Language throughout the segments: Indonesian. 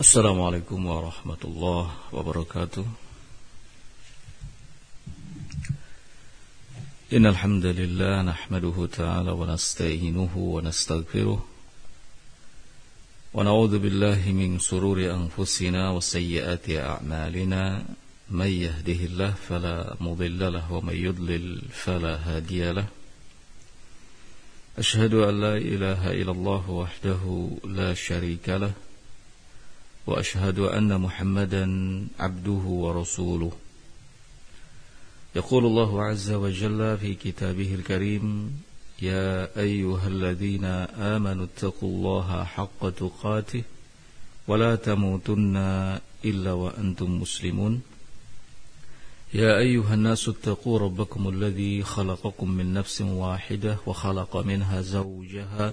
السلام عليكم ورحمة الله وبركاته إن الحمد لله نحمده تعالى ونستعينه ونستغفره ونعوذ بالله من سرور أنفسنا وسيئات أعمالنا من يهده الله فلا مضل له ومن يضلل فلا هادي له أشهد أن لا إله إلا الله وحده لا شريك له وأشهد أن محمدا عبده ورسوله. يقول الله عز وجل في كتابه الكريم يا أيها الذين آمنوا اتقوا الله حق تقاته ولا تموتن إلا وأنتم مسلمون. يا أيها الناس اتقوا ربكم الذي خلقكم من نفس واحدة وخلق منها زوجها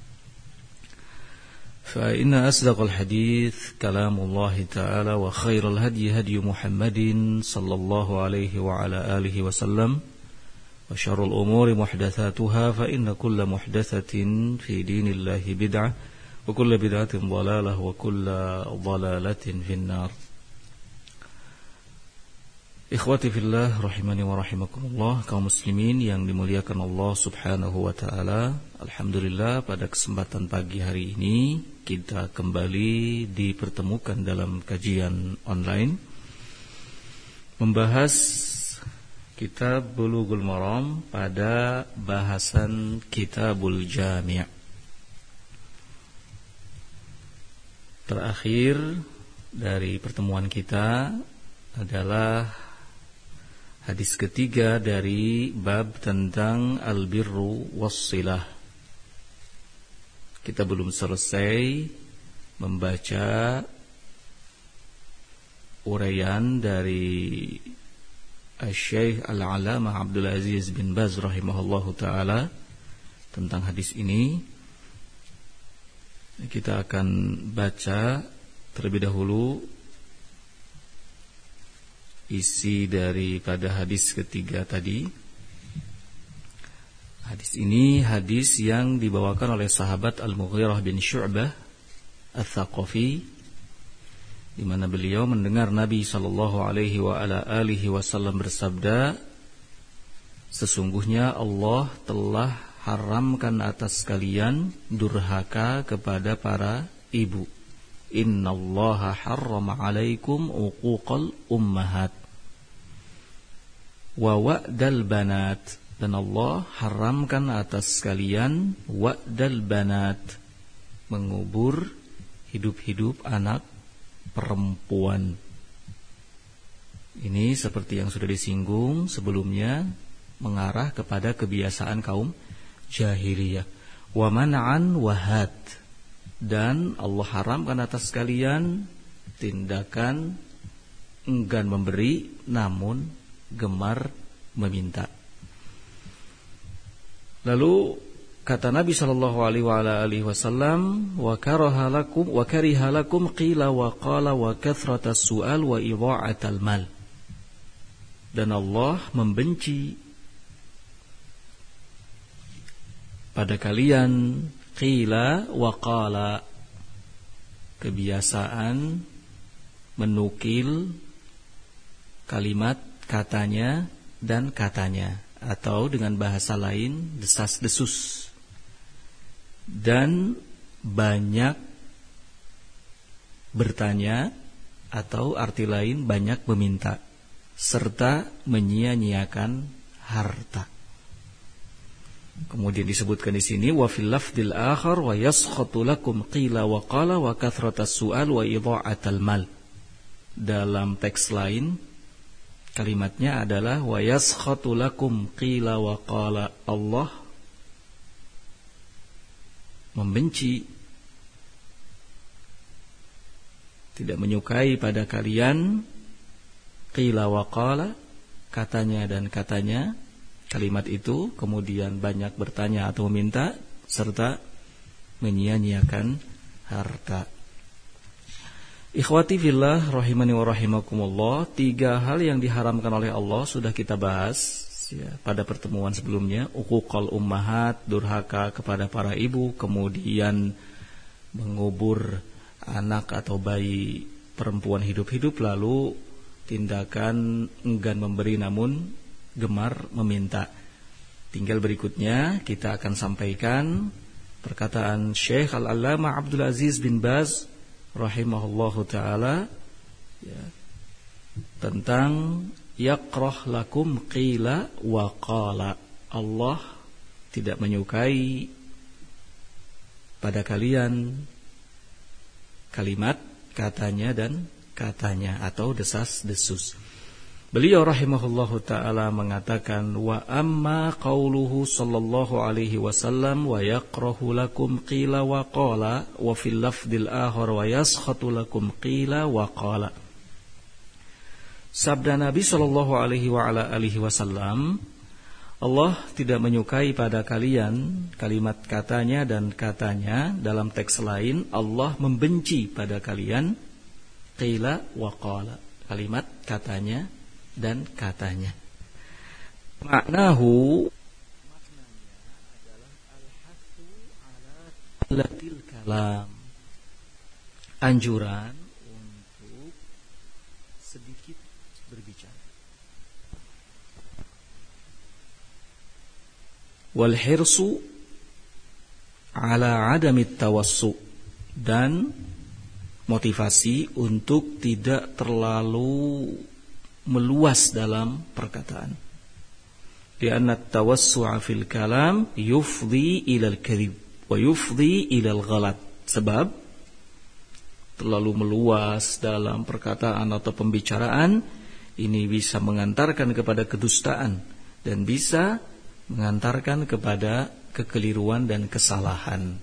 فإن أصدق الحديث كلام الله تعالى وخير الهدي هدي محمد صلى الله عليه وعلى آله وسلم وشر الأمور محدثاتها فإن كل محدثة في دين الله بدعة وكل بدعة ضلالة وكل ضلالة في النار. Ikhwati fillah rahimani wa rahimakumullah kaum muslimin yang dimuliakan Allah Subhanahu wa taala. Alhamdulillah pada kesempatan pagi hari ini kita kembali dipertemukan dalam kajian online membahas kitab Bulughul Maram pada bahasan Kitabul Jami'. Terakhir dari pertemuan kita adalah Hadis ketiga dari bab tentang albirru wassilah. Kita belum selesai membaca uraian dari Syekh Al-Alamah Abdul Aziz bin Baz rahimahullahu taala tentang hadis ini. Kita akan baca terlebih dahulu isi daripada hadis ketiga tadi. Hadis ini hadis yang dibawakan oleh sahabat Al-Mughirah bin Syu'bah Al-Thaqafi di mana beliau mendengar Nabi sallallahu alaihi wa ala alihi wasallam bersabda Sesungguhnya Allah telah haramkan atas kalian durhaka kepada para ibu. Innallaha harrama alaikum uquqal ummahat wa wa'dal banat dan Allah haramkan atas kalian wa'dal banat mengubur hidup-hidup anak perempuan. Ini seperti yang sudah disinggung sebelumnya mengarah kepada kebiasaan kaum jahiliyah. Wa man'an wahad dan Allah haramkan atas kalian tindakan enggan memberi namun gemar meminta. Lalu kata Nabi sallallahu alaihi wasallam wa karaha lakum wa kariha lakum qila wa qala wa kathratas su'al wa idha'atal mal. Dan Allah membenci pada kalian qila wa qala kebiasaan menukil kalimat katanya dan katanya atau dengan bahasa lain desas-desus dan banyak bertanya atau arti lain banyak meminta serta menyia-nyiakan harta. Kemudian disebutkan di sini wa fil lafdil akhar wa yaskhatu lakum qila wa qala wa kathratas su'al wa idha'atal mal. Dalam teks lain Kalimatnya adalah wa yaskhatu lakum qila wa qala Allah. Membenci. Tidak menyukai pada kalian. Qila wa qala katanya dan katanya. Kalimat itu kemudian banyak bertanya atau meminta serta menyia-nyiakan harta. Ikhwati fillah rahimani wa rahimakumullah, tiga hal yang diharamkan oleh Allah sudah kita bahas ya, pada pertemuan sebelumnya, uquqal ummahat, durhaka kepada para ibu, kemudian mengubur anak atau bayi perempuan hidup-hidup lalu tindakan enggan memberi namun gemar meminta. Tinggal berikutnya kita akan sampaikan perkataan Syekh Al-Allamah Abdul Aziz bin Baz rahimahullahu taala ya, tentang yakrah lakum qila wa qala. Allah tidak menyukai pada kalian kalimat katanya dan katanya atau desas-desus. Beliau rahimahullahu taala mengatakan wa amma qauluhu sallallahu alaihi wasallam wa yaqrahu lakum qila wa qala wa fil lafdil akhar wa yaskhatu lakum qila wa qala. Sabda Nabi sallallahu alaihi wa ala alihi wasallam Allah tidak menyukai pada kalian kalimat katanya dan katanya dalam teks lain Allah membenci pada kalian qila wa qala kalimat katanya dan katanya. Maknahu latil kalam anjuran untuk sedikit berbicara wal hirsu ala adami tawassu dan motivasi untuk tidak terlalu meluas dalam perkataan. Karena tawassu'a fil kalam yufdi ilal kadhib wa yufdi ilal ghalat. Sebab terlalu meluas dalam perkataan atau pembicaraan ini bisa mengantarkan kepada kedustaan dan bisa mengantarkan kepada kekeliruan dan kesalahan.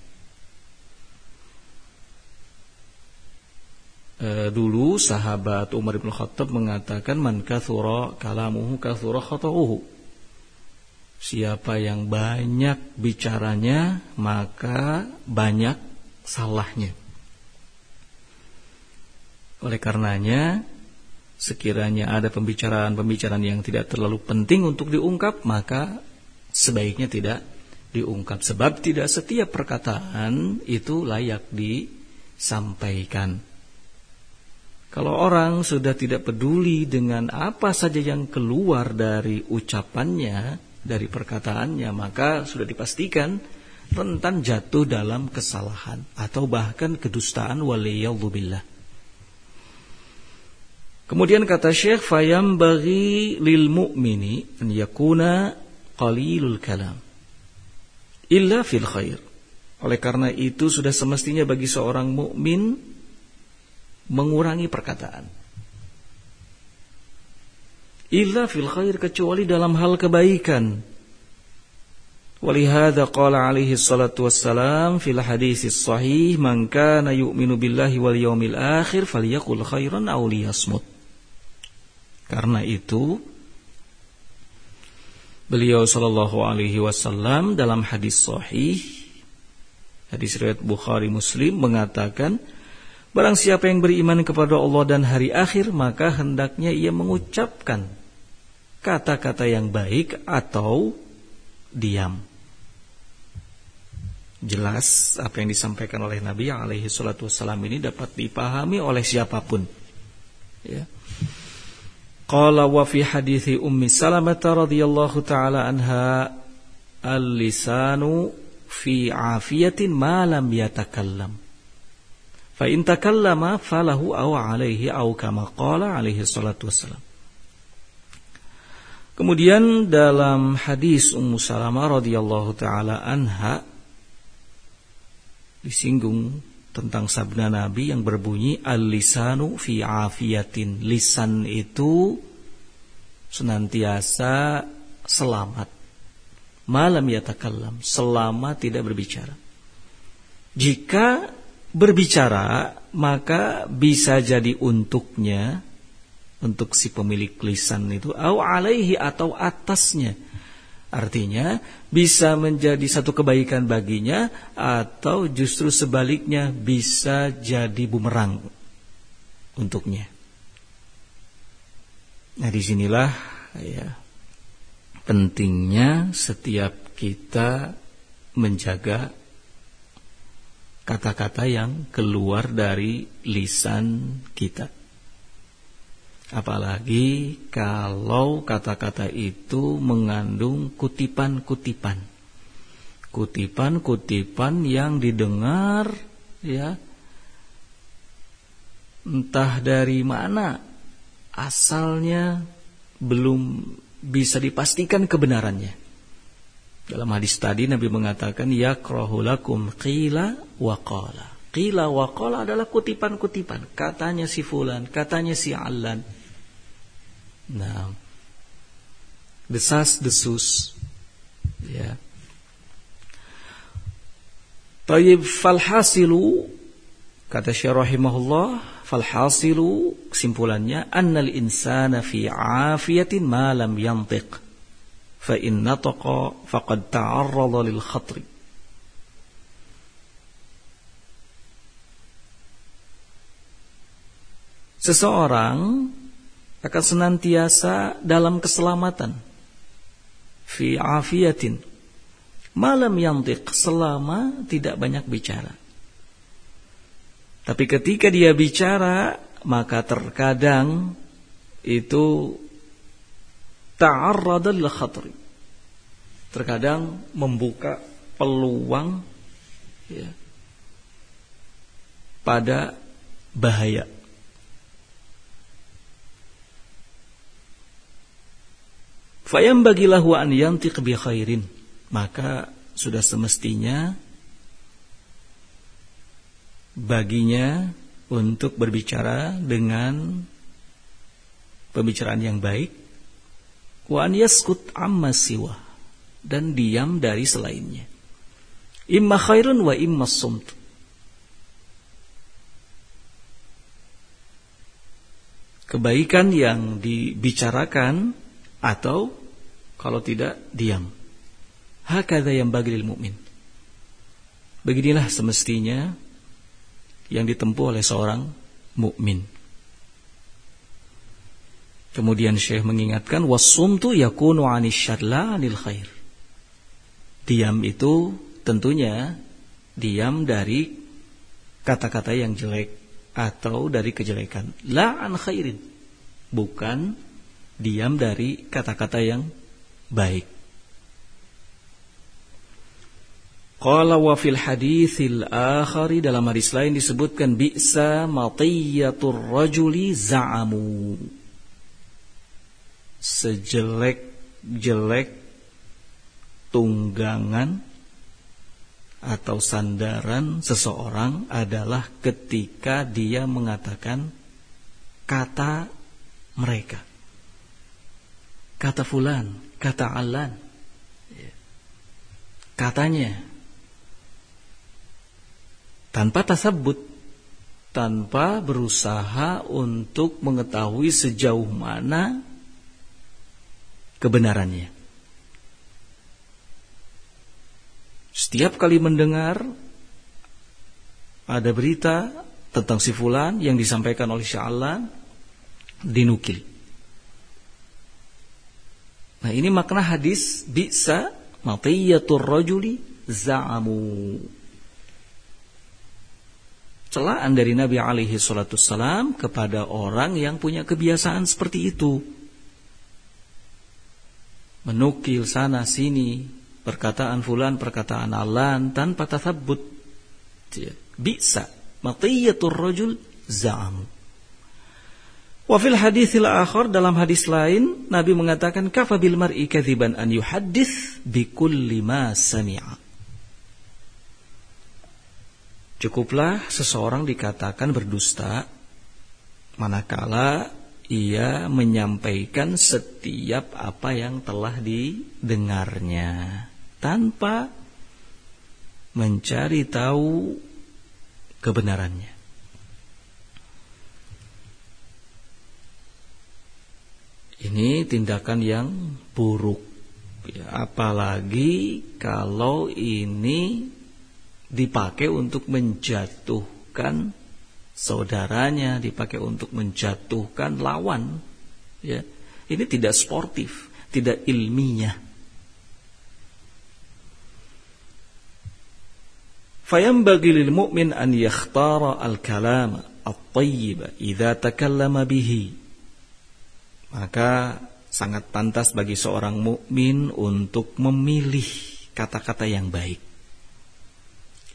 E, dulu sahabat Umar bin Khattab mengatakan man kathura kalamuhu kathura khata'uhu. Siapa yang banyak bicaranya maka banyak salahnya. Oleh karenanya sekiranya ada pembicaraan-pembicaraan yang tidak terlalu penting untuk diungkap maka sebaiknya tidak diungkap sebab tidak setiap perkataan itu layak disampaikan. Kalau orang sudah tidak peduli dengan apa saja yang keluar dari ucapannya, dari perkataannya, maka sudah dipastikan rentan jatuh dalam kesalahan atau bahkan kedustaan waliyadzubillah. Kemudian kata Syekh fayam bagi lil mu'mini an yakuna qalilul kalam illa fil khair. Oleh karena itu sudah semestinya bagi seorang mukmin mengurangi perkataan. Illa fil khair kecuali dalam hal kebaikan. Walihada qala alaihi salatu wassalam fil hadis sahih man kana yu'minu billahi wal yawmil akhir falyakul khairan aw liyasmut. Karena itu beliau sallallahu alaihi wasallam dalam hadis sahih hadis riwayat Bukhari Muslim mengatakan Barang siapa yang beriman kepada Allah dan hari akhir Maka hendaknya ia mengucapkan Kata-kata yang baik atau diam. Jelas apa yang disampaikan oleh Nabi alaihi salatu wassalam ini dapat dipahami oleh siapa pun. Ya. Qala wa fi hadithi Ummi Salamah radhiyallahu taala anha al-lisanu fi afiyatin ma lam yatakallam Fa in takallama falahu aw alaihi aw kama qala alaihi salatu wassalam. Kemudian dalam hadis Ummu Salamah radhiyallahu taala anha disinggung tentang sabda Nabi yang berbunyi al-lisanu fi afiyatin. Lisan itu senantiasa selamat. Malam yatakallam, selama tidak berbicara. Jika berbicara maka bisa jadi untuknya untuk si pemilik lisan itu au alaihi atau atasnya. Artinya bisa menjadi satu kebaikan baginya atau justru sebaliknya bisa jadi bumerang untuknya. Nah di sinilah ya pentingnya setiap kita menjaga kata-kata yang keluar dari lisan kita. Apalagi kalau kata-kata itu mengandung kutipan-kutipan. Kutipan-kutipan yang didengar ya entah dari mana asalnya belum bisa dipastikan kebenarannya. Dalam hadis tadi Nabi mengatakan ya lakum qila wa qala. Qila wa qala adalah kutipan-kutipan, katanya si fulan, katanya si alan. Nah, desas-desus ya. Tayyib falhasilu kata Syekh rahimahullah falhasilu kesimpulannya annal insana fi afiyatin ma lam yantiq nataqa faqad ta'arrada lil khatri. Seseorang akan senantiasa dalam keselamatan. Fi afiyatin. Malam yantiq selama tidak banyak bicara. Tapi ketika dia bicara maka terkadang itu lil khatri. Terkadang membuka peluang ya, pada bahaya. Fayam bagilah wa an yantiq bi khairin. Maka sudah semestinya baginya untuk berbicara dengan pembicaraan yang baik wa an yaskut amma siwa dan diam dari selainnya. Imma khairun wa imma sumt. Kebaikan yang dibicarakan atau kalau tidak diam. Hakada yang bagi mukmin. Beginilah semestinya yang ditempuh oleh seorang mukmin. Kemudian Syekh mengingatkan wasumtu yakunu 'anil syarla 'anil khair. Diam itu tentunya diam dari kata-kata yang jelek atau dari kejelekan. La an khairin. Bukan diam dari kata-kata yang baik. Qala wa fil haditsil akhari dalam hadis lain disebutkan bi'sa matiyatur rajuli za'amu sejelek-jelek tunggangan atau sandaran seseorang adalah ketika dia mengatakan kata mereka. Kata fulan, kata alan. Katanya. Tanpa tasabut. Tanpa berusaha untuk mengetahui sejauh mana kebenarannya. Setiap kali mendengar ada berita tentang si fulan yang disampaikan oleh Sya'alan dinukil. Nah ini makna hadis bisa matiyatur rajuli za'amu. Celaan dari Nabi alaihi salatu salam kepada orang yang punya kebiasaan seperti itu menukil sana sini perkataan fulan perkataan alan tanpa tathabbut bisa matiyatur rajul za'am Wa fil haditsil akhar dalam hadis lain Nabi mengatakan kafa bil mar'i kadziban an yuhaddits bi kulli ma sami'a. Cukuplah seseorang dikatakan berdusta manakala ia menyampaikan setiap apa yang telah didengarnya tanpa mencari tahu kebenarannya. Ini tindakan yang buruk. Ya, apalagi kalau ini dipakai untuk menjatuhkan saudaranya, dipakai untuk menjatuhkan lawan. Ya. Ini tidak sportif, tidak ilmiah. Fayambagi lil mu'min an yakhtara al-kalam at-tayyib idza takallama bihi. Maka sangat pantas bagi seorang mukmin untuk memilih kata-kata yang baik.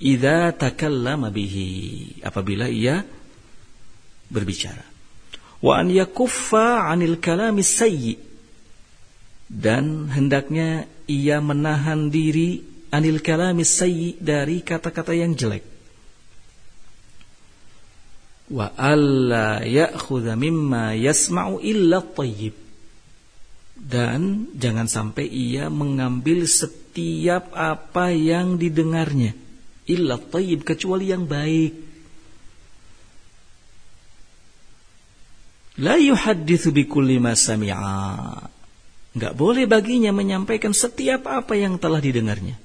Idza takallama bihi apabila ia berbicara. Wa an yakuffa 'anil kalamis sayyi dan hendaknya ia menahan diri anil kalamis sayyi dari kata-kata yang jelek. Wa alla ya'khudha mimma yasma'u illa tayyib. Dan jangan sampai ia mengambil setiap apa yang didengarnya illa tayyib kecuali yang baik. La yuhaddithu bikulli ma sami'a. Enggak boleh baginya menyampaikan setiap apa yang telah didengarnya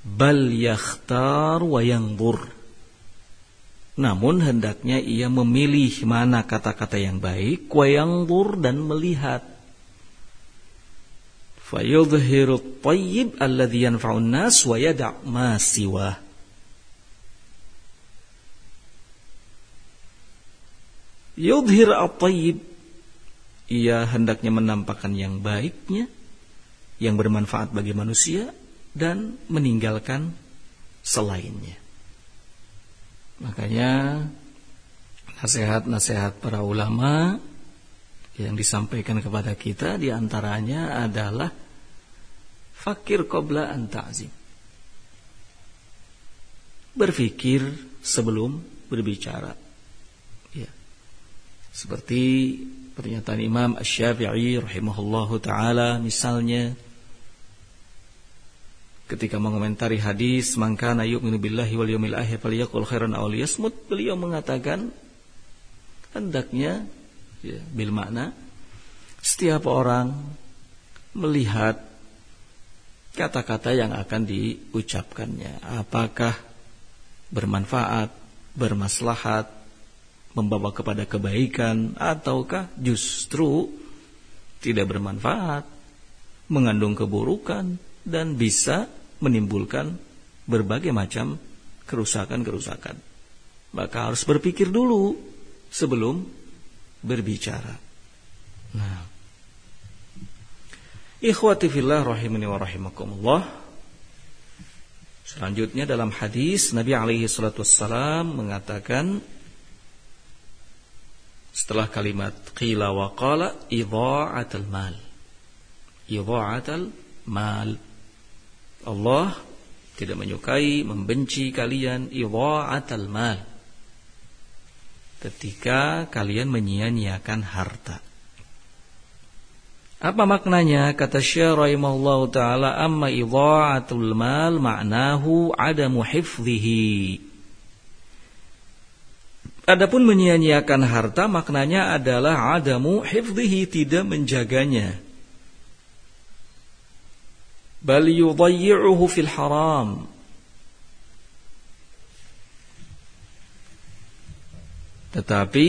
bal yakhtar wa yanzur namun hendaknya ia memilih mana kata-kata yang baik wa yanzur dan melihat fayudhiru at-tayyib alladhi yanfa'un nas wa yada' ma siwa yudhir at-tayyib ia hendaknya menampakkan yang baiknya yang bermanfaat bagi manusia dan meninggalkan selainnya. Makanya nasihat-nasihat para ulama yang disampaikan kepada kita di antaranya adalah fakir qabla an ta'zim. Berfikir sebelum berbicara. Ya. Seperti pernyataan Imam Asy-Syafi'i rahimahullahu taala misalnya ketika mengomentari hadis mangkana yu'minu billahi wal yawmil akhir falyaqul khairan aw liyasmut beliau mengatakan hendaknya ya, bil makna setiap orang melihat kata-kata yang akan diucapkannya apakah bermanfaat bermaslahat membawa kepada kebaikan ataukah justru tidak bermanfaat mengandung keburukan dan bisa menimbulkan berbagai macam kerusakan-kerusakan. Maka harus berpikir dulu sebelum berbicara. Nah. Ikhwati fillah rahimani wa rahimakumullah. Selanjutnya dalam hadis Nabi alaihi salatu wassalam mengatakan setelah kalimat qila wa qala idha'atul mal. Idha'atul mal Allah tidak menyukai, membenci kalian idha'atal mal. Ketika kalian menyia-nyiakan harta. Apa maknanya? Kata Syekh taala, amma idha'atul mal ma'nahu adamu hifdhihi. Adapun menyia-nyiakan harta maknanya adalah adamu hifdhihi tidak menjaganya bal yudayyi'uhu fil haram tetapi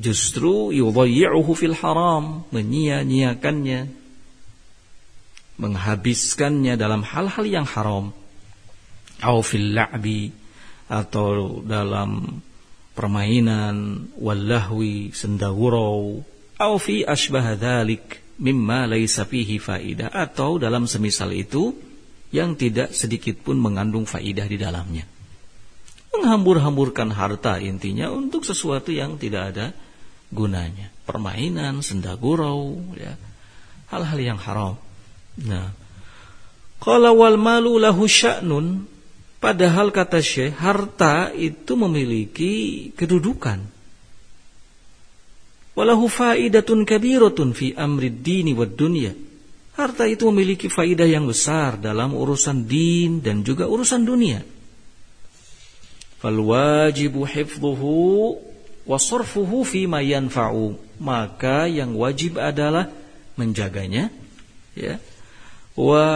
justru yudayyi'uhu fil haram menyia-nyiakannya menghabiskannya dalam hal-hal yang haram au fil la'bi atau dalam permainan wallahwi sendagurau au fi asbah dzalik mimma laisa fihi faidah atau dalam semisal itu yang tidak sedikit pun mengandung faidah di dalamnya. Menghambur-hamburkan harta intinya untuk sesuatu yang tidak ada gunanya. Permainan, senda gurau, ya. Hal-hal yang haram. Nah, kalau wal malu lahu sya'nun, padahal kata Syekh, harta itu memiliki kedudukan walahu faidatun kabiratun fi amri dini wad dunya. Harta itu memiliki faidah yang besar dalam urusan din dan juga urusan dunia. Fal wajibu hifdhuhu fi ma yanfa'u. Maka yang wajib adalah menjaganya ya. Wa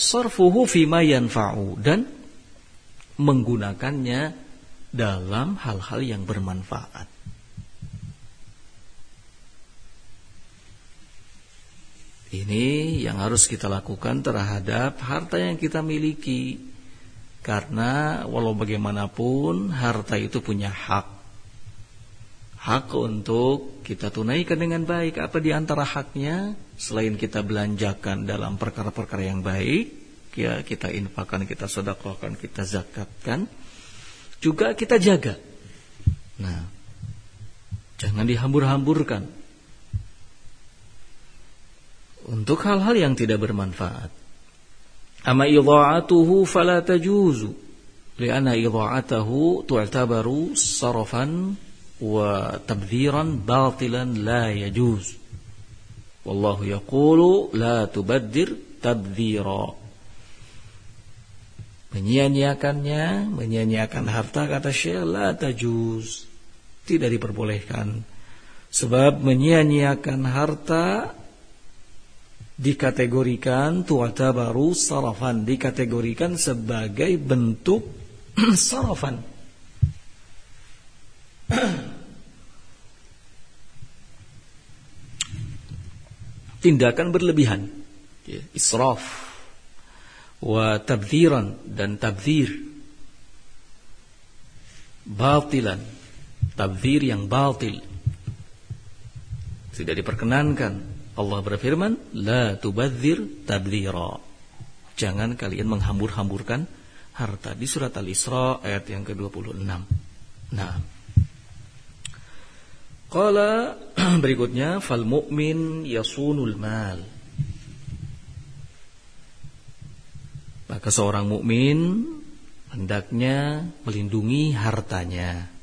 sarfuhu fi ma yanfa'u. Dan menggunakannya dalam hal-hal yang bermanfaat. Ini yang harus kita lakukan terhadap harta yang kita miliki. Karena walau bagaimanapun harta itu punya hak. Hak untuk kita tunaikan dengan baik. Apa di antara haknya? Selain kita belanjakan dalam perkara-perkara yang baik. Ya, kita infakkan, kita sedekahkan, kita zakatkan. Juga kita jaga. Nah, jangan dihambur-hamburkan untuk hal-hal yang tidak bermanfaat. Ama idha'atuhu fala tajuzu li'anna idha'atahu tu'tabaru sarafan wa tabdhiran batilan la yajuz. Wallahu yaqulu la tubaddir. Menyia-nyiakannya, menyia-nyiakan harta kata Syekh la tajuz. Tidak diperbolehkan. Sebab menyia-nyiakan harta dikategorikan tuata baru sarafan. Dikategorikan sebagai bentuk sarafan. Tindakan berlebihan. Ya, israf wa tabdziran dan tabdzir batilan. Tabdzir yang batil. Tidak diperkenankan Allah berfirman, La tubadzir tabdzira. Jangan kalian menghambur-hamburkan harta di surat Al-Isra ayat yang ke-26. Nah. Qala berikutnya fal mu'min yasunul mal. Maka seorang mukmin hendaknya melindungi hartanya.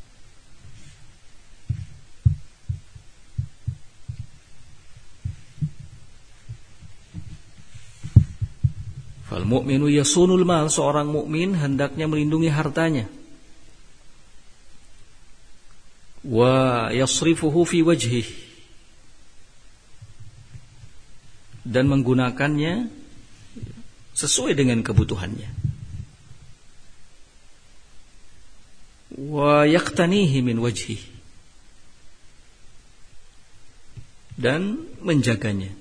Fal mu'minu yasunul mal, seorang mukmin hendaknya melindungi hartanya. Wa yasrifuhu fi wajhih. Dan menggunakannya sesuai dengan kebutuhannya. Wa yaqtanihi min wajhih. Dan menjaganya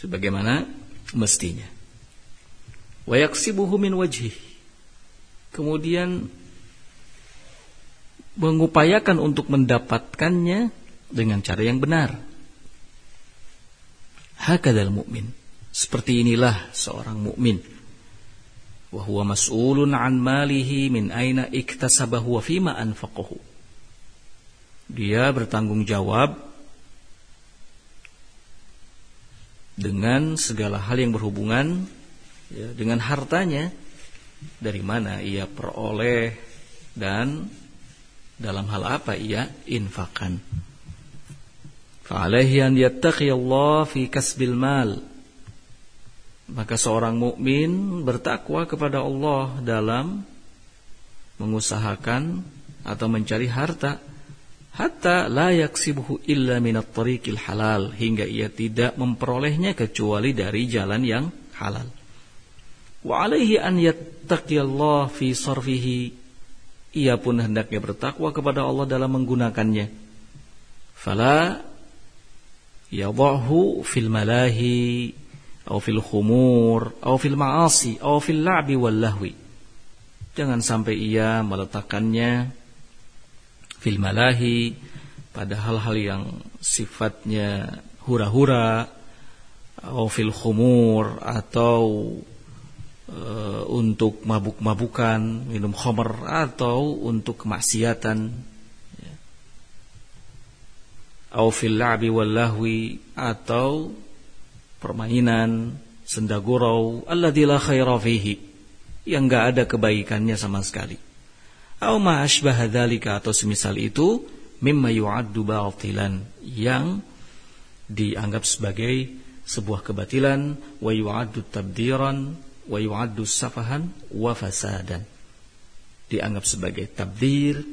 sebagaimana mestinya. Wa yaksibuhu min wajhi. Kemudian mengupayakan untuk mendapatkannya dengan cara yang benar. Hakadal mukmin. Seperti inilah seorang mukmin. Wa huwa mas'ulun an malihi min aina iktasabahu wa fima anfaqahu. Dia bertanggung jawab dengan segala hal yang berhubungan ya, dengan hartanya dari mana ia peroleh dan dalam hal apa ia infakkan. Fa'alaihi an yattaqiyallah fi kasbil mal. Maka seorang mukmin bertakwa kepada Allah dalam mengusahakan atau mencari harta hatta la yaksibuhu illa minat tariqil halal hingga ia tidak memperolehnya kecuali dari jalan yang halal. Wa alaihi an yattaqiyallah fi sarfihi ia pun hendaknya bertakwa kepada Allah dalam menggunakannya. Fala yadahu fil malahi atau fil khumur atau fil ma'asi atau fil la'bi wal lahwi. Jangan sampai ia meletakkannya fil malahi pada hal-hal yang sifatnya hura-hura atau fil khumur atau uh, untuk mabuk-mabukan, minum khamr atau untuk kemaksiatan ya. atau fil la'bi wal lahwi atau permainan senda gurau alladzi la khaira yang enggak ada kebaikannya sama sekali Au ma asbaha atau semisal itu mimma yu'addu batilan yang dianggap sebagai sebuah kebatilan wa yu'addu tabdiran wa yu'addu safahan wa fasadan. Dianggap sebagai tabdir,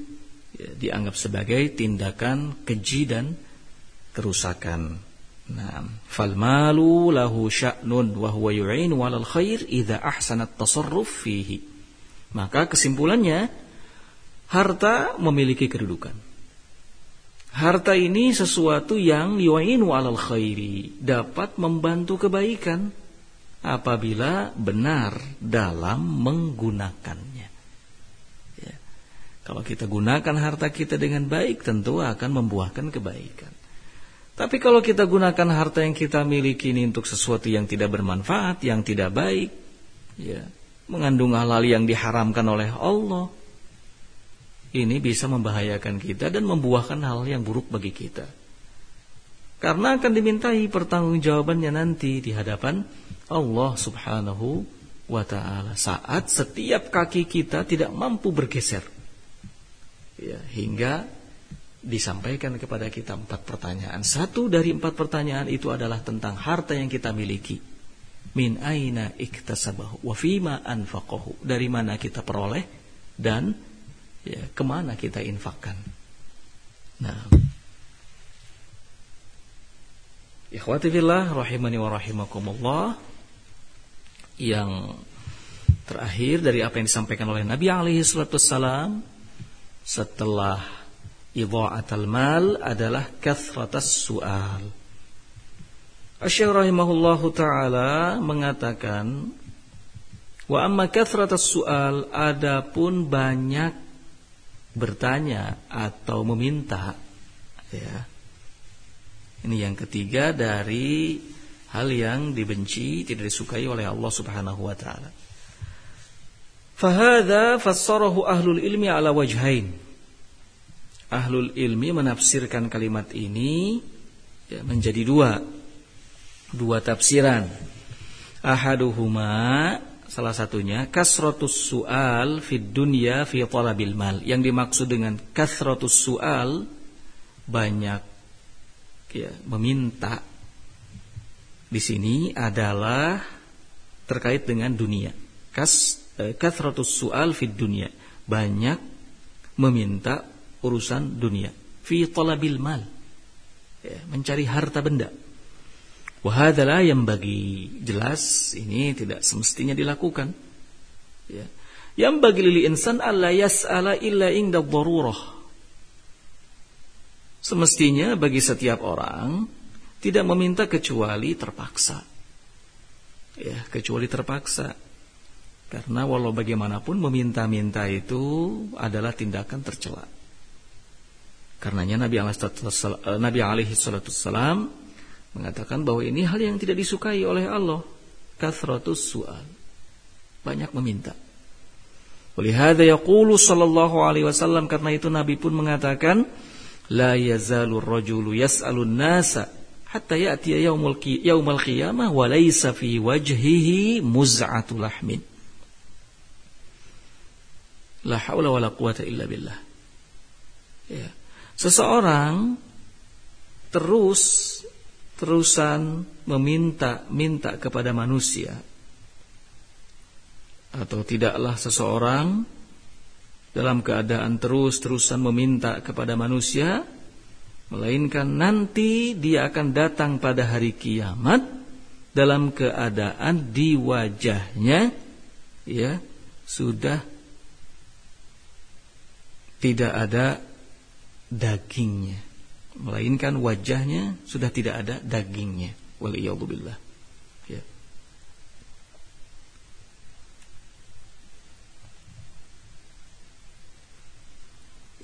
ya, dianggap sebagai tindakan keji dan kerusakan. Nah, fal malu lahu sya'nun wa huwa yu'inu 'alal khair idza ahsana at-tasarruf fihi. Maka kesimpulannya harta memiliki kedudukan. Harta ini sesuatu yang yu'inu 'alal khairi, dapat membantu kebaikan apabila benar dalam menggunakannya. Ya. Kalau kita gunakan harta kita dengan baik tentu akan membuahkan kebaikan. Tapi kalau kita gunakan harta yang kita miliki ini untuk sesuatu yang tidak bermanfaat, yang tidak baik, ya, mengandung hal-hal yang diharamkan oleh Allah, ini bisa membahayakan kita dan membuahkan hal yang buruk bagi kita. Karena akan dimintai pertanggungjawabannya nanti di hadapan Allah Subhanahu wa taala saat setiap kaki kita tidak mampu bergeser. Ya, hingga disampaikan kepada kita empat pertanyaan. Satu dari empat pertanyaan itu adalah tentang harta yang kita miliki. Min aina iktasabahu wa fima anfaqahu. Dari mana kita peroleh dan ya, ke mana kita infakkan. Nah, Ikhwati fillah rahimani wa rahimakumullah yang terakhir dari apa yang disampaikan oleh Nabi alaihi salatu salam setelah idha'atul mal adalah kathratas su'al. Asy rahimahullahu taala mengatakan wa amma kathratas su'al adapun banyak bertanya atau meminta ya. Ini yang ketiga dari hal yang dibenci, tidak disukai oleh Allah Subhanahu wa taala. Fahadha fassarahu ahlul ilmi ala wajhain. Ahlul ilmi menafsirkan kalimat ini ya, menjadi dua dua tafsiran. Ahaduhuma salah satunya kasratus sual fid dunya fi talabil mal. Yang dimaksud dengan kasratus sual banyak ya, meminta di sini adalah terkait dengan dunia. Kas eh, kathratus su'al fid dunia. Banyak meminta urusan dunia. Fi talabil mal. Ya, mencari harta benda. Wahadalah yang bagi jelas ini tidak semestinya dilakukan. Ya. Yang bagi lili insan alla yas'ala illa inda darurah. Semestinya bagi setiap orang tidak meminta kecuali terpaksa. Ya, kecuali terpaksa. Karena walau bagaimanapun meminta-minta itu adalah tindakan tercela. Karenanya Nabi alaihi salatu salam mengatakan bahwa ini hal yang tidak disukai oleh Allah. Kathratus su'al. Banyak meminta. Walihada yaqulu sallallahu alaihi wasallam karena itu Nabi pun mengatakan la yazalur rajulu yas'alun nasa hatta ya'ti yaumul yaumul qiyamah wa laysa fi wajhihi muz'atu lahmin. La haula wala quwata illa billah. Ya. Seseorang terus terusan meminta-minta kepada manusia. Atau tidaklah seseorang dalam keadaan terus-terusan meminta kepada manusia Melainkan nanti dia akan datang pada hari kiamat dalam keadaan di wajahnya ya sudah tidak ada dagingnya melainkan wajahnya sudah tidak ada dagingnya. Waliyadzubillah ya.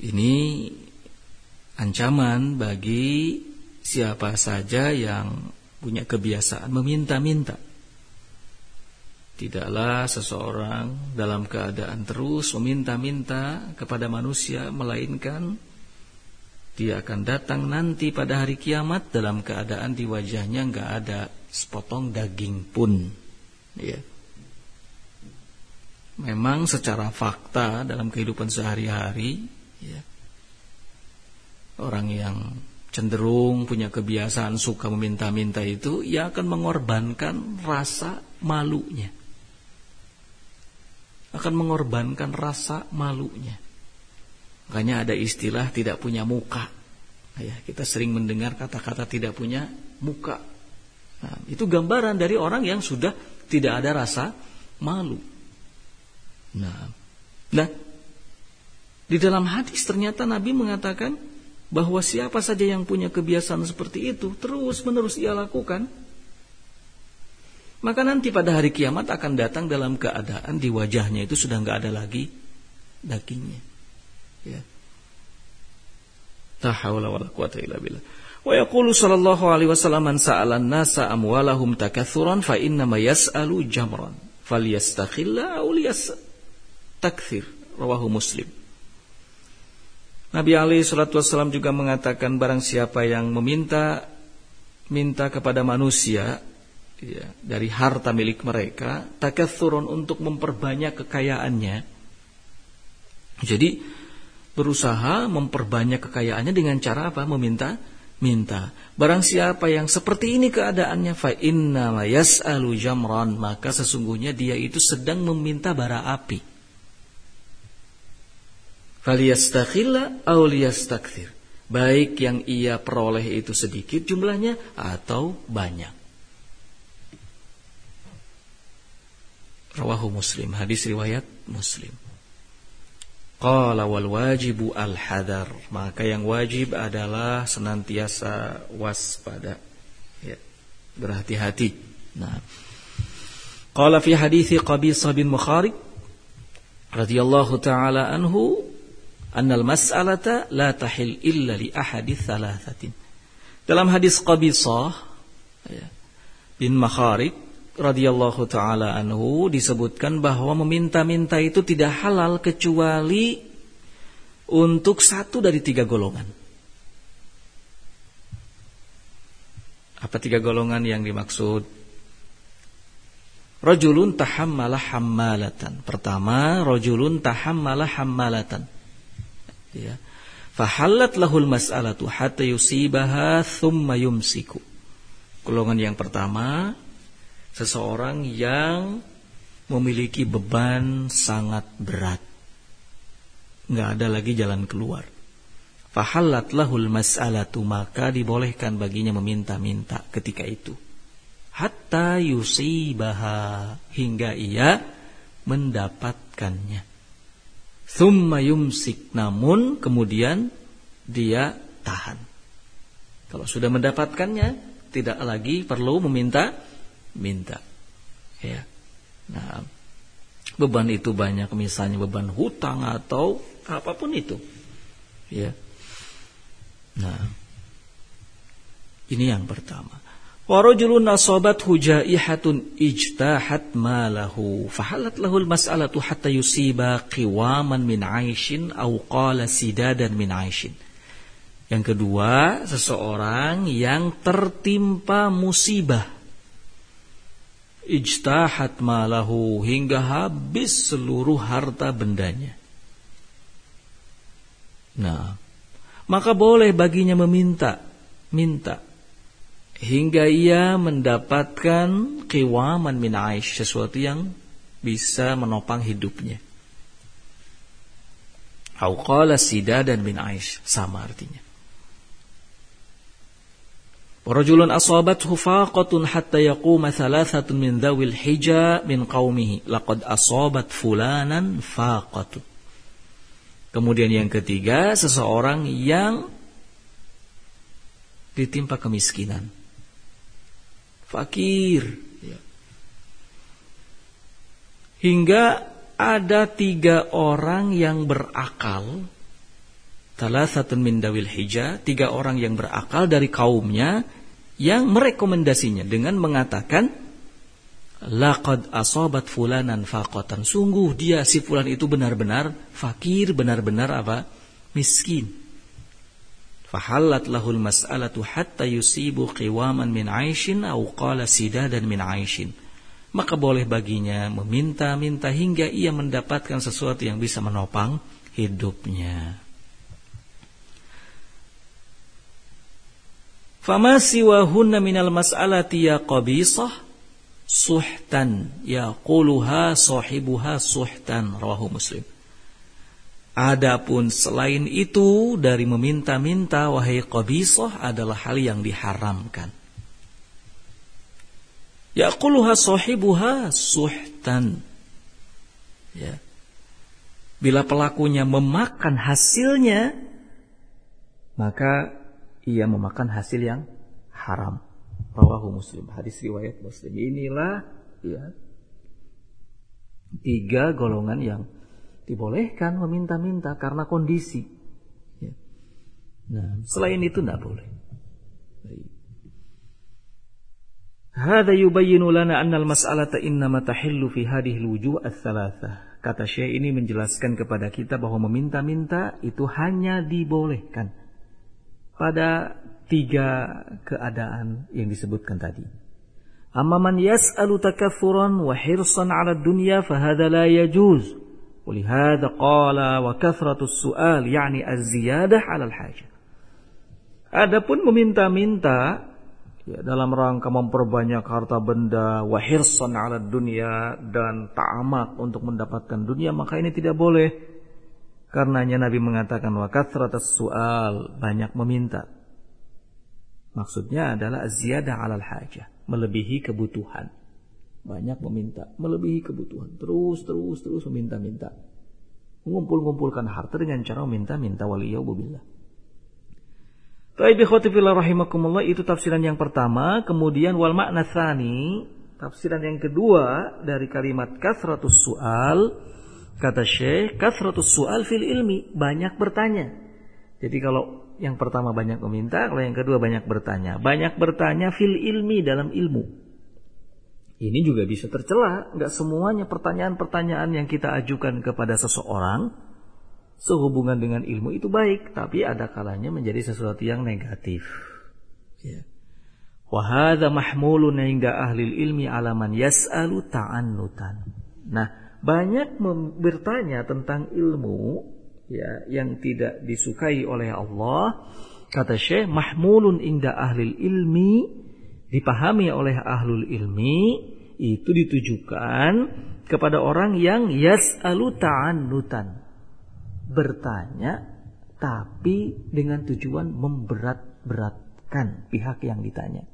Ini ancaman bagi siapa saja yang punya kebiasaan meminta-minta. Tidaklah seseorang dalam keadaan terus meminta-minta kepada manusia melainkan dia akan datang nanti pada hari kiamat dalam keadaan di wajahnya nggak ada sepotong daging pun. Ya. Memang secara fakta dalam kehidupan sehari-hari ya, Orang yang cenderung punya kebiasaan suka meminta-minta itu ia akan mengorbankan rasa malunya. akan mengorbankan rasa malunya. Makanya ada istilah tidak punya muka. Ya, kita sering mendengar kata-kata tidak punya muka. Nah, itu gambaran dari orang yang sudah tidak ada rasa malu. Nah, nah di dalam hadis ternyata Nabi mengatakan bahwa siapa saja yang punya kebiasaan seperti itu terus menerus ia lakukan maka nanti pada hari kiamat akan datang dalam keadaan di wajahnya itu sudah nggak ada lagi dagingnya ya. La haula wala quwata illa billah. Wa yaqulu sallallahu alaihi wasallam man sa'ala an-nasa amwalahum takathuran fa inna ma yas'alu jamran falyastakhilla aw liyastakthir. Rawahu muslim. Nabi Ali Shallallahu Wasallam juga mengatakan barang siapa yang meminta minta kepada manusia ya, dari harta milik mereka takatsurun untuk memperbanyak kekayaannya. Jadi berusaha memperbanyak kekayaannya dengan cara apa? Meminta minta. Barang siapa yang seperti ini keadaannya fa inna yas'alu jamran maka sesungguhnya dia itu sedang meminta bara api. Faliyastakhilla aw liyastakthir. Baik yang ia peroleh itu sedikit jumlahnya atau banyak. Rawahu Muslim, hadis riwayat Muslim. Qala wal wajibu al hadar. Maka yang wajib adalah senantiasa waspada. Ya, berhati-hati. Nah. Qala fi hadithi Qabisah bin Mukharik radhiyallahu taala anhu annal mas'alata la tahil illa li ahadits thalathatin. Dalam hadis Qabisah ya, bin Makharik radhiyallahu taala anhu disebutkan bahwa meminta-minta itu tidak halal kecuali untuk satu dari tiga golongan. Apa tiga golongan yang dimaksud? Rajulun tahammala hammalatan. Pertama, rajulun tahammala hammalatan ya fahallat lahul mas'alatu hatta yusibaha thumma yumsiku golongan yang pertama seseorang yang memiliki beban sangat berat nggak ada lagi jalan keluar fahallat lahul mas'alatu maka dibolehkan baginya meminta-minta ketika itu hatta yusibaha hingga ia mendapatkannya Thumma yumsik. Namun kemudian dia tahan. Kalau sudah mendapatkannya, tidak lagi perlu meminta minta. Ya. Nah, beban itu banyak misalnya beban hutang atau apa pun itu. Ya. Nah, ini yang pertama. Warajulun asabat hujaihatun ijtahat malahu fahalat lahul mas'alatu hatta yusiba qiwaman min aishin au qala sidadan min aishin. Yang kedua, seseorang yang tertimpa musibah. Ijtahat malahu hingga habis seluruh harta bendanya. Nah, maka boleh baginya meminta, minta hingga ia mendapatkan kiwaman min aish sesuatu yang bisa menopang hidupnya. Auqala sida dan min aish sama artinya. Rajulun asabathu faqatun hatta yaquma thalathatun min dhawil hija min qaumihi laqad asabat fulanan faqatun. Kemudian yang ketiga seseorang yang ditimpa kemiskinan fakir. Ya. Hingga ada tiga orang yang berakal. Salah satu min dawil hija, tiga orang yang berakal dari kaumnya yang merekomendasinya dengan mengatakan laqad asobat fulanan faqatan. Sungguh dia si fulan itu benar-benar fakir, benar-benar apa? miskin. Fahallat lahul mas'alatu hatta yusibu qiwaman min aishin au qala sidadan min aishin. Maka boleh baginya meminta-minta hingga ia mendapatkan sesuatu yang bisa menopang hidupnya. Fama siwahunna minal mas'alati ya qabisah suhtan yaquluha sahibuha suhtan rawahu Muslim. Adapun selain itu dari meminta-minta wahai qabisah adalah hal yang diharamkan. Yaquluha sahibuha suhtan. Ya. Bila pelakunya memakan hasilnya, maka ia memakan hasil yang haram. Rawahu Muslim. Hadis riwayat Muslim. Inilah ya tiga golongan yang dibolehkan meminta-minta karena kondisi. Ya. Nah, selain itu tidak boleh. Hada yubayyinu lana anna al-mas'alata innama tahillu fi hadhihi al-wujuh ats-tsalatsah. Kata Syekh ini menjelaskan kepada kita bahwa meminta-minta itu hanya dibolehkan pada tiga keadaan yang disebutkan tadi. Amma man yas'alu takathuran wa hirsan 'ala dunya fa hadha la yajuz. ولهذا قال وكثرة السؤال يعني الزيادة على الحاجة Adapun meminta-minta ya, dalam rangka memperbanyak harta benda, wahirsan ala dunia dan ta'amak untuk mendapatkan dunia, maka ini tidak boleh. Karenanya Nabi mengatakan wa kathratas su'al, banyak meminta. Maksudnya adalah ziyadah alal hajah, melebihi kebutuhan. Banyak meminta, melebihi kebutuhan. Terus, terus, terus meminta-minta. Mengumpul-ngumpulkan harta dengan cara meminta-minta waliyahulillah. Taib ikhwatifillah rahimakumullah itu tafsiran yang pertama. Kemudian wal makna. Tafsiran yang kedua dari kalimat kasratus su'al. Kata Syekh, kasratus su'al fil ilmi. Banyak bertanya. Jadi kalau yang pertama banyak meminta, kalau yang kedua banyak bertanya. Banyak bertanya fil ilmi dalam ilmu. Ini juga bisa tercela. Nggak semuanya pertanyaan-pertanyaan yang kita ajukan kepada seseorang sehubungan dengan ilmu itu baik, tapi ada kalanya menjadi sesuatu yang negatif. Ya. Wahada mahmulun hingga ahli ilmi alaman yas'alu ta'annutan. Nah, banyak bertanya tentang ilmu ya yang tidak disukai oleh Allah. Kata Syekh, mahmulun inda ahli ilmi dipahami oleh ahlul ilmi itu ditujukan kepada orang yang yas'alu ta'annutan. Bertanya tapi dengan tujuan memberat-beratkan pihak yang ditanya.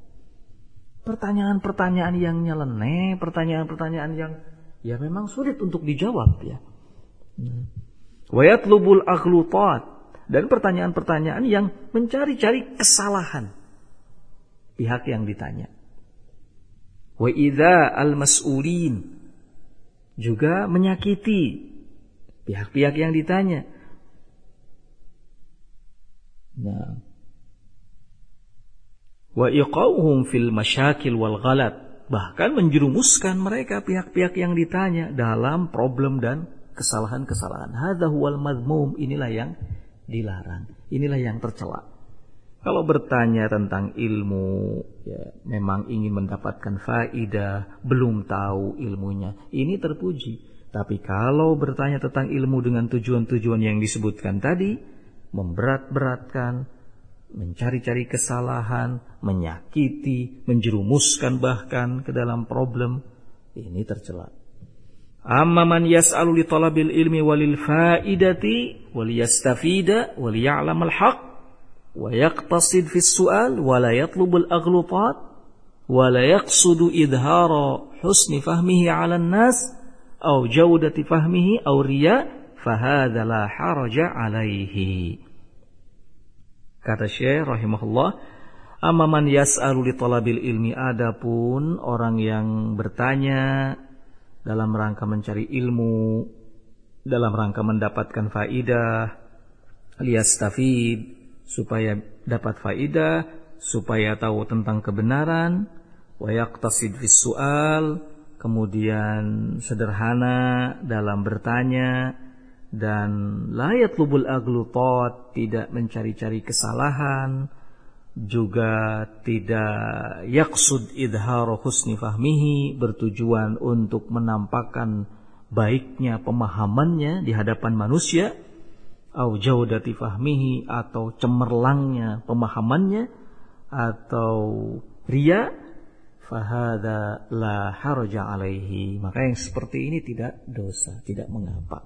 Pertanyaan-pertanyaan yang nyeleneh, pertanyaan-pertanyaan yang ya memang sulit untuk dijawab ya. Wa yatlubul aghlutat dan pertanyaan-pertanyaan yang mencari-cari kesalahan pihak yang ditanya. Wa idza al-mas'ulin juga menyakiti pihak-pihak yang ditanya. Nah. Wa iqauhum fil masyakil wal ghalat bahkan menjerumuskan mereka pihak-pihak yang ditanya dalam problem dan kesalahan-kesalahan. Hadza huwal madmum, inilah yang dilarang. Inilah yang tercela. Kalau bertanya tentang ilmu, ya, memang ingin mendapatkan faidah, belum tahu ilmunya, ini terpuji. Tapi kalau bertanya tentang ilmu dengan tujuan-tujuan yang disebutkan tadi, memberat-beratkan, mencari-cari kesalahan, menyakiti, menjerumuskan bahkan ke dalam problem, ini tercela. Amma man yas'alu li talabil ilmi walil faidati wal yastafida wal ya'lam al haq wa yaqtasid fi su'al wa la yatlub al aghlutat wa la yaqsudu idhara husni fahmihi 'ala an-nas aw jawdati fahmihi aw riya fahadha la haraja 'alaihi. Kata Syekh rahimahullah, amma man yas'alu li talabil ilmi adapun orang yang bertanya dalam rangka mencari ilmu, dalam rangka mendapatkan faidah, liyastafid supaya dapat faidah, supaya tahu tentang kebenaran, wa yaqtasid fis su'al, kemudian sederhana dalam bertanya dan layat lubul aglutot tidak mencari-cari kesalahan juga tidak yaksud idharu husni fahmihi bertujuan untuk menampakkan baiknya pemahamannya di hadapan manusia au jaudati fahmihi atau cemerlangnya pemahamannya atau ria fahada la haraja alaihi. Maka yang seperti ini tidak dosa, tidak mengapa.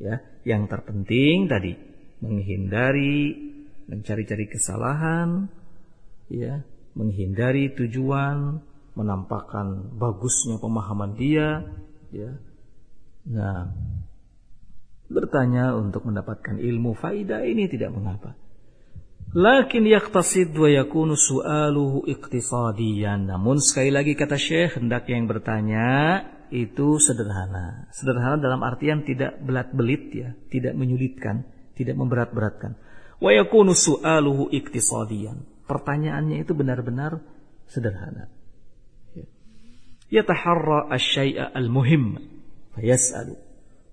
Ya, yang terpenting tadi menghindari mencari-cari kesalahan, ya, menghindari tujuan, menampakkan bagusnya pemahaman dia, ya. Nah, bertanya untuk mendapatkan ilmu faidah ini tidak mengapa. Lakin yaktasid wa yakunu su'aluhu iqtisadiyan. Namun sekali lagi kata Syekh, hendak yang bertanya itu sederhana. Sederhana dalam artian tidak belat-belit ya, tidak menyulitkan, tidak memberat-beratkan. Wa yakunu su'aluhu iqtisadiyan. Pertanyaannya itu benar-benar sederhana. Yataharra asy-syai'a al-muhim fayas'alu.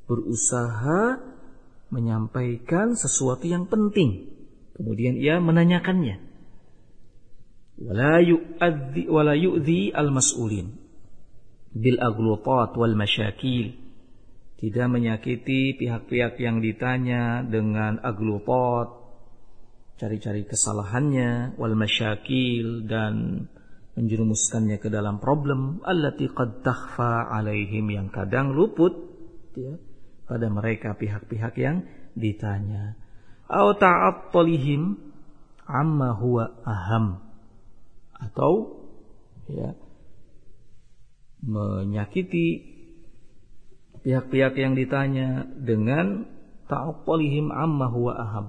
Berusaha menyampaikan sesuatu yang penting Kemudian ia menanyakannya. Wala yu'adhi wala yu'dhi al-mas'ulin bil aglutat wal masyakil. Tidak menyakiti pihak-pihak yang ditanya dengan aglutat, cari-cari kesalahannya, wal masyakil dan menjerumuskannya ke dalam problem allati qad takhfa alaihim yang kadang luput ya, pada mereka pihak-pihak yang ditanya atau ta'attulihim amma huwa aham atau ya menyakiti pihak-pihak yang ditanya dengan ta'attulihim amma huwa aham.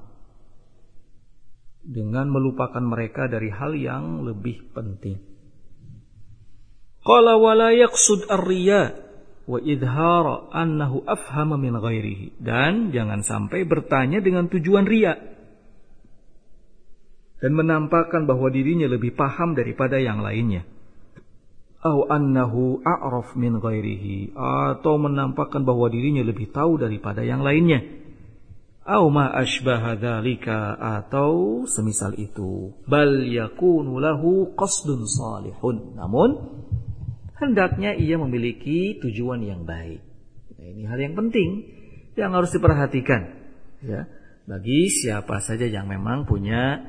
Dengan melupakan mereka dari hal yang lebih penting. Qala wala yaqsud ar-riya wa idhara annahu afhama min ghairihi. Dan jangan sampai bertanya dengan tujuan ria dan menampakkan bahwa dirinya lebih paham daripada yang lainnya atau annahu a'raf min ghairihi. Atau menampakkan bahwa dirinya lebih tahu daripada yang lainnya. Atau ma asbaha dzalika atau semisal itu. Bal yakunu lahu qasdun salihun. Namun hendaknya ia memiliki tujuan yang baik. Nah, ini hal yang penting yang harus diperhatikan ya. Bagi siapa saja yang memang punya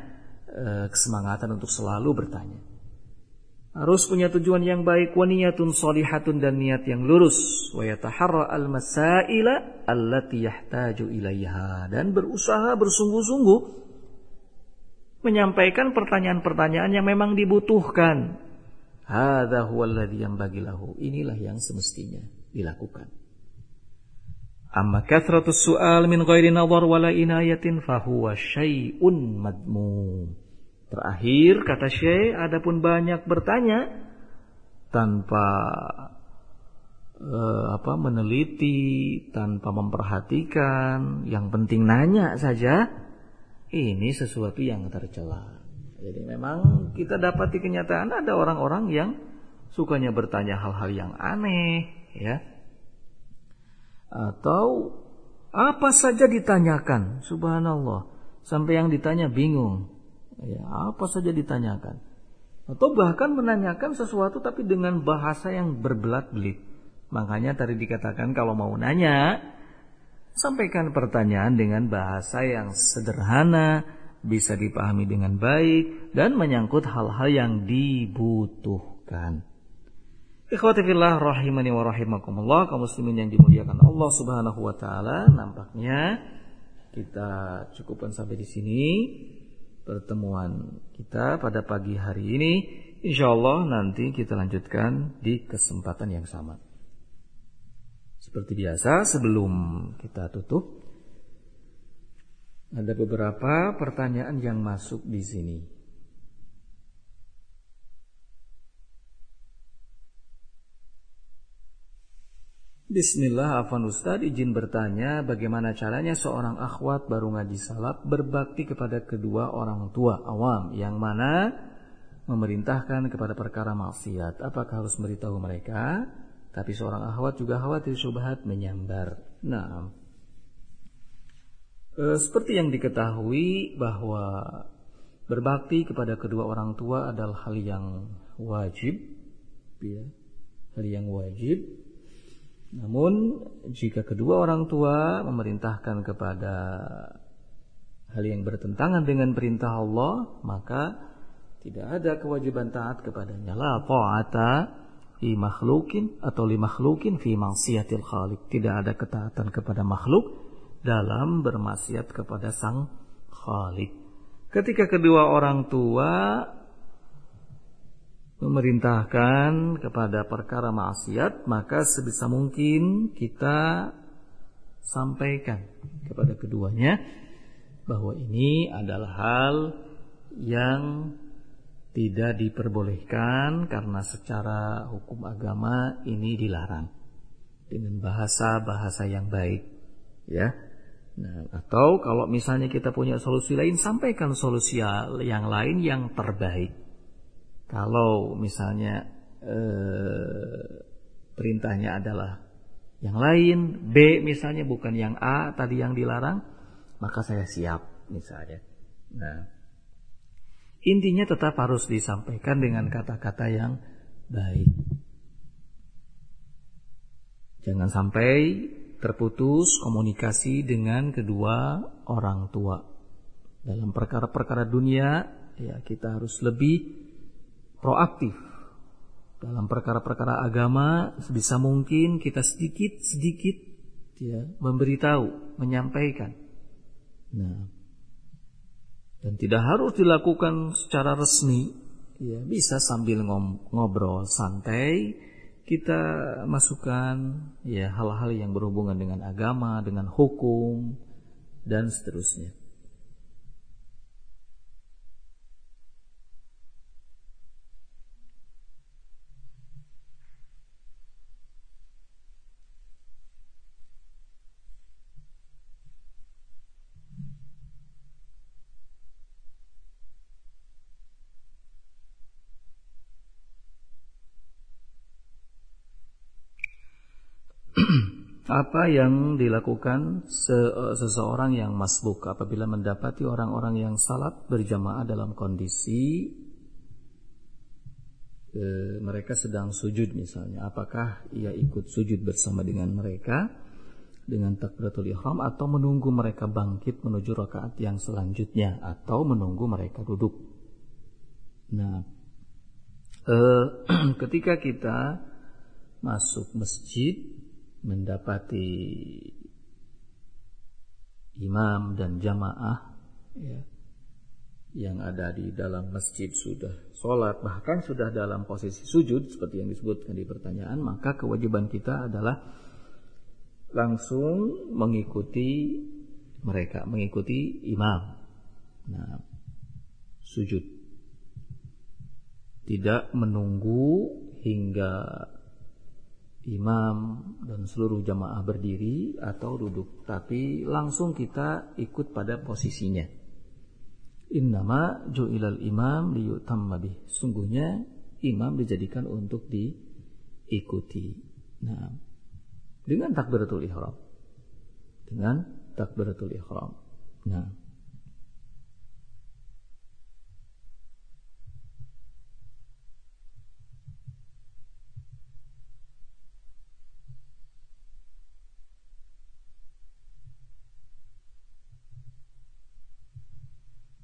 e, kesemangatan untuk selalu bertanya. Harus punya tujuan yang baik, wa niyatun solihatun dan niat yang lurus, wa yataharra al-masaila allati yahtaju ilaiha dan berusaha bersungguh-sungguh menyampaikan pertanyaan-pertanyaan yang memang dibutuhkan Hadza huwallazi yanbaghi lahu. Inilah yang semestinya dilakukan. Amma kathratus su'al min ghairi nadhar wala inayatin fahuwa syai'un madmum. Terakhir kata Syekh adapun banyak bertanya tanpa uh, apa meneliti, tanpa memperhatikan, yang penting nanya saja, ini sesuatu yang tercela. Jadi memang kita dapat di kenyataan ada orang-orang yang sukanya bertanya hal-hal yang aneh, ya. Atau apa saja ditanyakan, subhanallah. Sampai yang ditanya bingung. Ya, apa saja ditanyakan. Atau bahkan menanyakan sesuatu tapi dengan bahasa yang berbelat-belit. Makanya tadi dikatakan kalau mau nanya, sampaikan pertanyaan dengan bahasa yang sederhana, bisa dipahami dengan baik dan menyangkut hal-hal yang dibutuhkan. Ikhwati fillah rahimani wa rahimakumullah kaum muslimin yang dimuliakan Allah Subhanahu wa taala nampaknya kita cukupkan sampai di sini pertemuan kita pada pagi hari ini insyaallah nanti kita lanjutkan di kesempatan yang sama. Seperti biasa sebelum kita tutup ada beberapa pertanyaan yang masuk di sini. Bismillah Afan Ustadz izin bertanya bagaimana caranya seorang akhwat baru ngaji salaf berbakti kepada kedua orang tua? Awam. Yang mana? Memerintahkan kepada perkara maksiat. Apakah harus memberitahu mereka? Tapi seorang akhwat juga khawatir syubhat menyambar. Nah E, seperti yang diketahui bahwa berbakti kepada kedua orang tua adalah hal yang wajib, ya, hal yang wajib. Namun jika kedua orang tua memerintahkan kepada hal yang bertentangan dengan perintah Allah, maka Tidak ada kewajiban taat kepadanya. La ta'ata fi makhlukin atau li makhlukin fi maksiatil khaliq. Tidak ada ketaatan kepada makhluk dalam bermaksiat kepada sang khalik. Ketika kedua orang tua memerintahkan kepada perkara maksiat, maka sebisa mungkin kita sampaikan kepada keduanya bahwa ini adalah hal yang tidak diperbolehkan karena secara hukum agama ini dilarang dengan bahasa-bahasa yang baik ya. Nah, atau kalau misalnya kita punya solusi lain sampaikan solusi yang lain yang terbaik kalau misalnya eh, perintahnya adalah yang lain B misalnya bukan yang A tadi yang dilarang maka saya siap misalnya nah Intinya tetap harus disampaikan dengan kata-kata yang baik. Jangan sampai terputus komunikasi dengan kedua orang tua. Dalam perkara-perkara dunia, ya kita harus lebih proaktif. Dalam perkara-perkara agama, sebisa mungkin kita sedikit-sedikit ya memberitahu, menyampaikan. Nah, dan tidak harus dilakukan secara resmi ya bisa sambil ngobrol santai kita masukkan ya hal-hal yang berhubungan dengan agama dengan hukum dan seterusnya apa yang dilakukan seseorang yang masbuk apabila mendapati orang-orang yang salat berjamaah dalam kondisi e, mereka sedang sujud misalnya. Apakah ia ikut sujud bersama dengan mereka dengan takbiratul ihram atau menunggu mereka bangkit menuju rakaat yang selanjutnya atau menunggu mereka duduk? Nah e, ketika kita masuk masjid mendapati imam dan jamaah ya, yang ada di dalam masjid sudah sholat bahkan sudah dalam posisi sujud seperti yang disebutkan di pertanyaan maka kewajiban kita adalah langsung mengikuti mereka mengikuti imam. Nah sujud. Tidak menunggu hingga imam dan seluruh jamaah berdiri atau duduk tapi langsung kita ikut pada posisinya. Innama ju'ilal imam liyutamma bih. Sungguhnya imam dijadikan untuk diikuti. Nah dengan takbiratul ihram. Dengan takbiratul ihram. Nah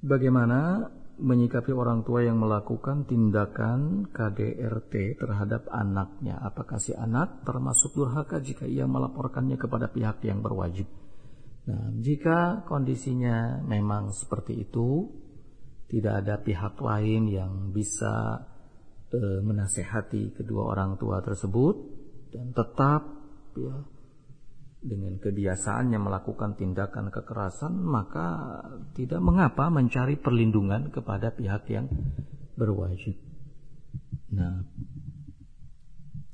Bagaimana menyikapi orang tua yang melakukan tindakan KDRT terhadap anaknya? Apakah si anak termasuk durhaka jika ia melaporkannya kepada pihak yang berwajib? Nah, jika kondisinya memang seperti itu, tidak ada pihak lain yang bisa e, menasehati kedua orang tua tersebut dan tetap ya, dengan kebiasaannya melakukan tindakan kekerasan, maka tidak mengapa mencari perlindungan kepada pihak yang berwajib. Nah,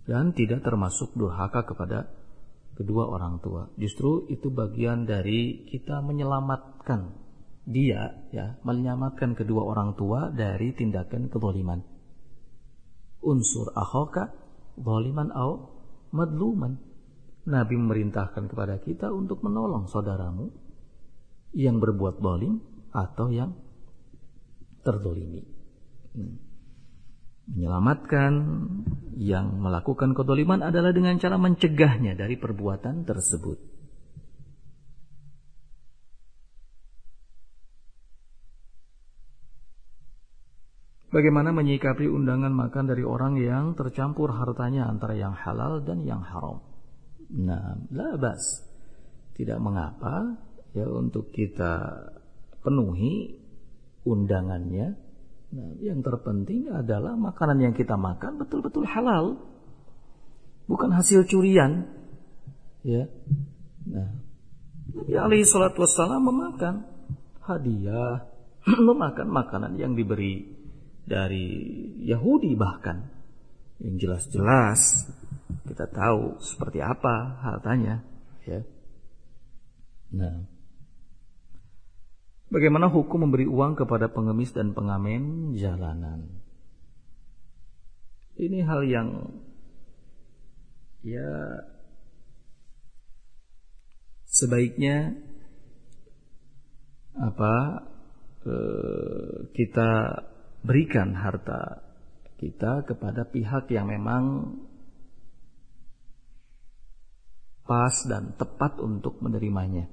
dan tidak termasuk durhaka kepada kedua orang tua. Justru itu bagian dari kita menyelamatkan dia, ya, menyelamatkan kedua orang tua dari tindakan kezaliman. Unsur akhoka zaliman au madluman Nabi memerintahkan kepada kita untuk menolong saudaramu yang berbuat dolim atau yang terdolimi. Hmm. Menyelamatkan yang melakukan kedoliman adalah dengan cara mencegahnya dari perbuatan tersebut. Bagaimana menyikapi undangan makan dari orang yang tercampur hartanya antara yang halal dan yang haram? Nah, labas. Tidak mengapa ya untuk kita penuhi undangannya. Nah, yang terpenting adalah makanan yang kita makan betul-betul halal. Bukan hasil curian. Ya. Nah, Nabi alaihi salatu wassalam memakan hadiah, memakan makanan yang diberi dari Yahudi bahkan yang jelas-jelas kita tahu seperti apa hartanya ya. Nah, bagaimana hukum memberi uang kepada pengemis dan pengamen jalanan? Ini hal yang ya sebaiknya apa eh, kita berikan harta kita kepada pihak yang memang pas dan tepat untuk menerimanya.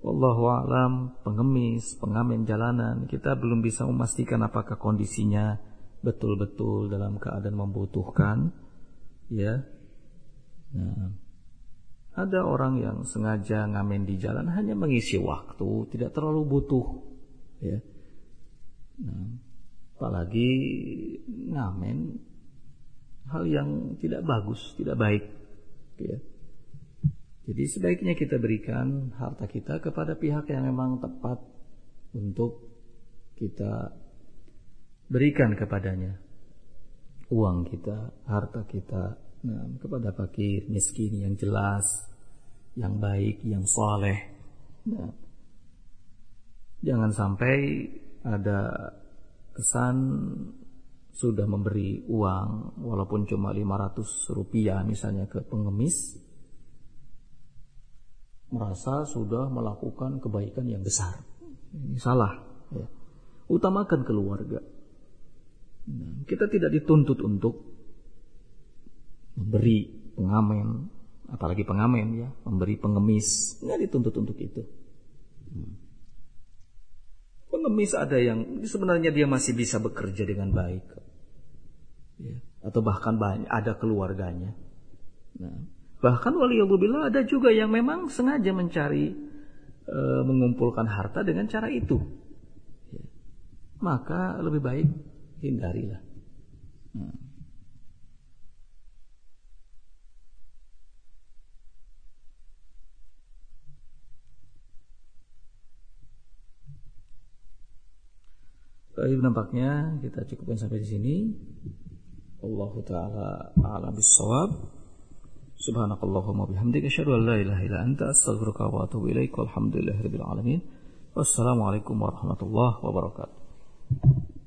Wallahu alam, pengemis, pengamen jalanan, kita belum bisa memastikan apakah kondisinya betul-betul dalam keadaan membutuhkan, ya. Nah, ada orang yang sengaja ngamen di jalan hanya mengisi waktu, tidak terlalu butuh, ya Nah, apalagi ngamen hal yang tidak bagus, tidak baik. Ya. Jadi sebaiknya kita berikan harta kita kepada pihak yang memang tepat untuk kita berikan kepadanya uang kita, harta kita, nah, kepada fakir, miskin yang jelas, yang baik, yang soleh. Nah, jangan sampai ada kesan sudah memberi uang walaupun cuma 500 rupiah misalnya ke pengemis merasa sudah melakukan kebaikan yang besar ini salah ya. utamakan keluarga nah, kita tidak dituntut untuk memberi pengamen apalagi pengamen ya memberi pengemis nggak dituntut untuk itu hmm. Pengemis ada yang sebenarnya dia masih bisa bekerja dengan baik. Ya. Atau bahkan banyak, ada keluarganya. Nah, bahkan waliyullah ada juga yang memang sengaja mencari e, mengumpulkan harta dengan cara itu. Ya. Maka lebih baik hindarilah. Nah. Nampaknya kita cukupkan sampai di sini. Allah taala a'lam bissawab. Subhanakallahumma bihamdika asyhadu an la ilaha illa alamin. Wassalamualaikum warahmatullahi wabarakatuh.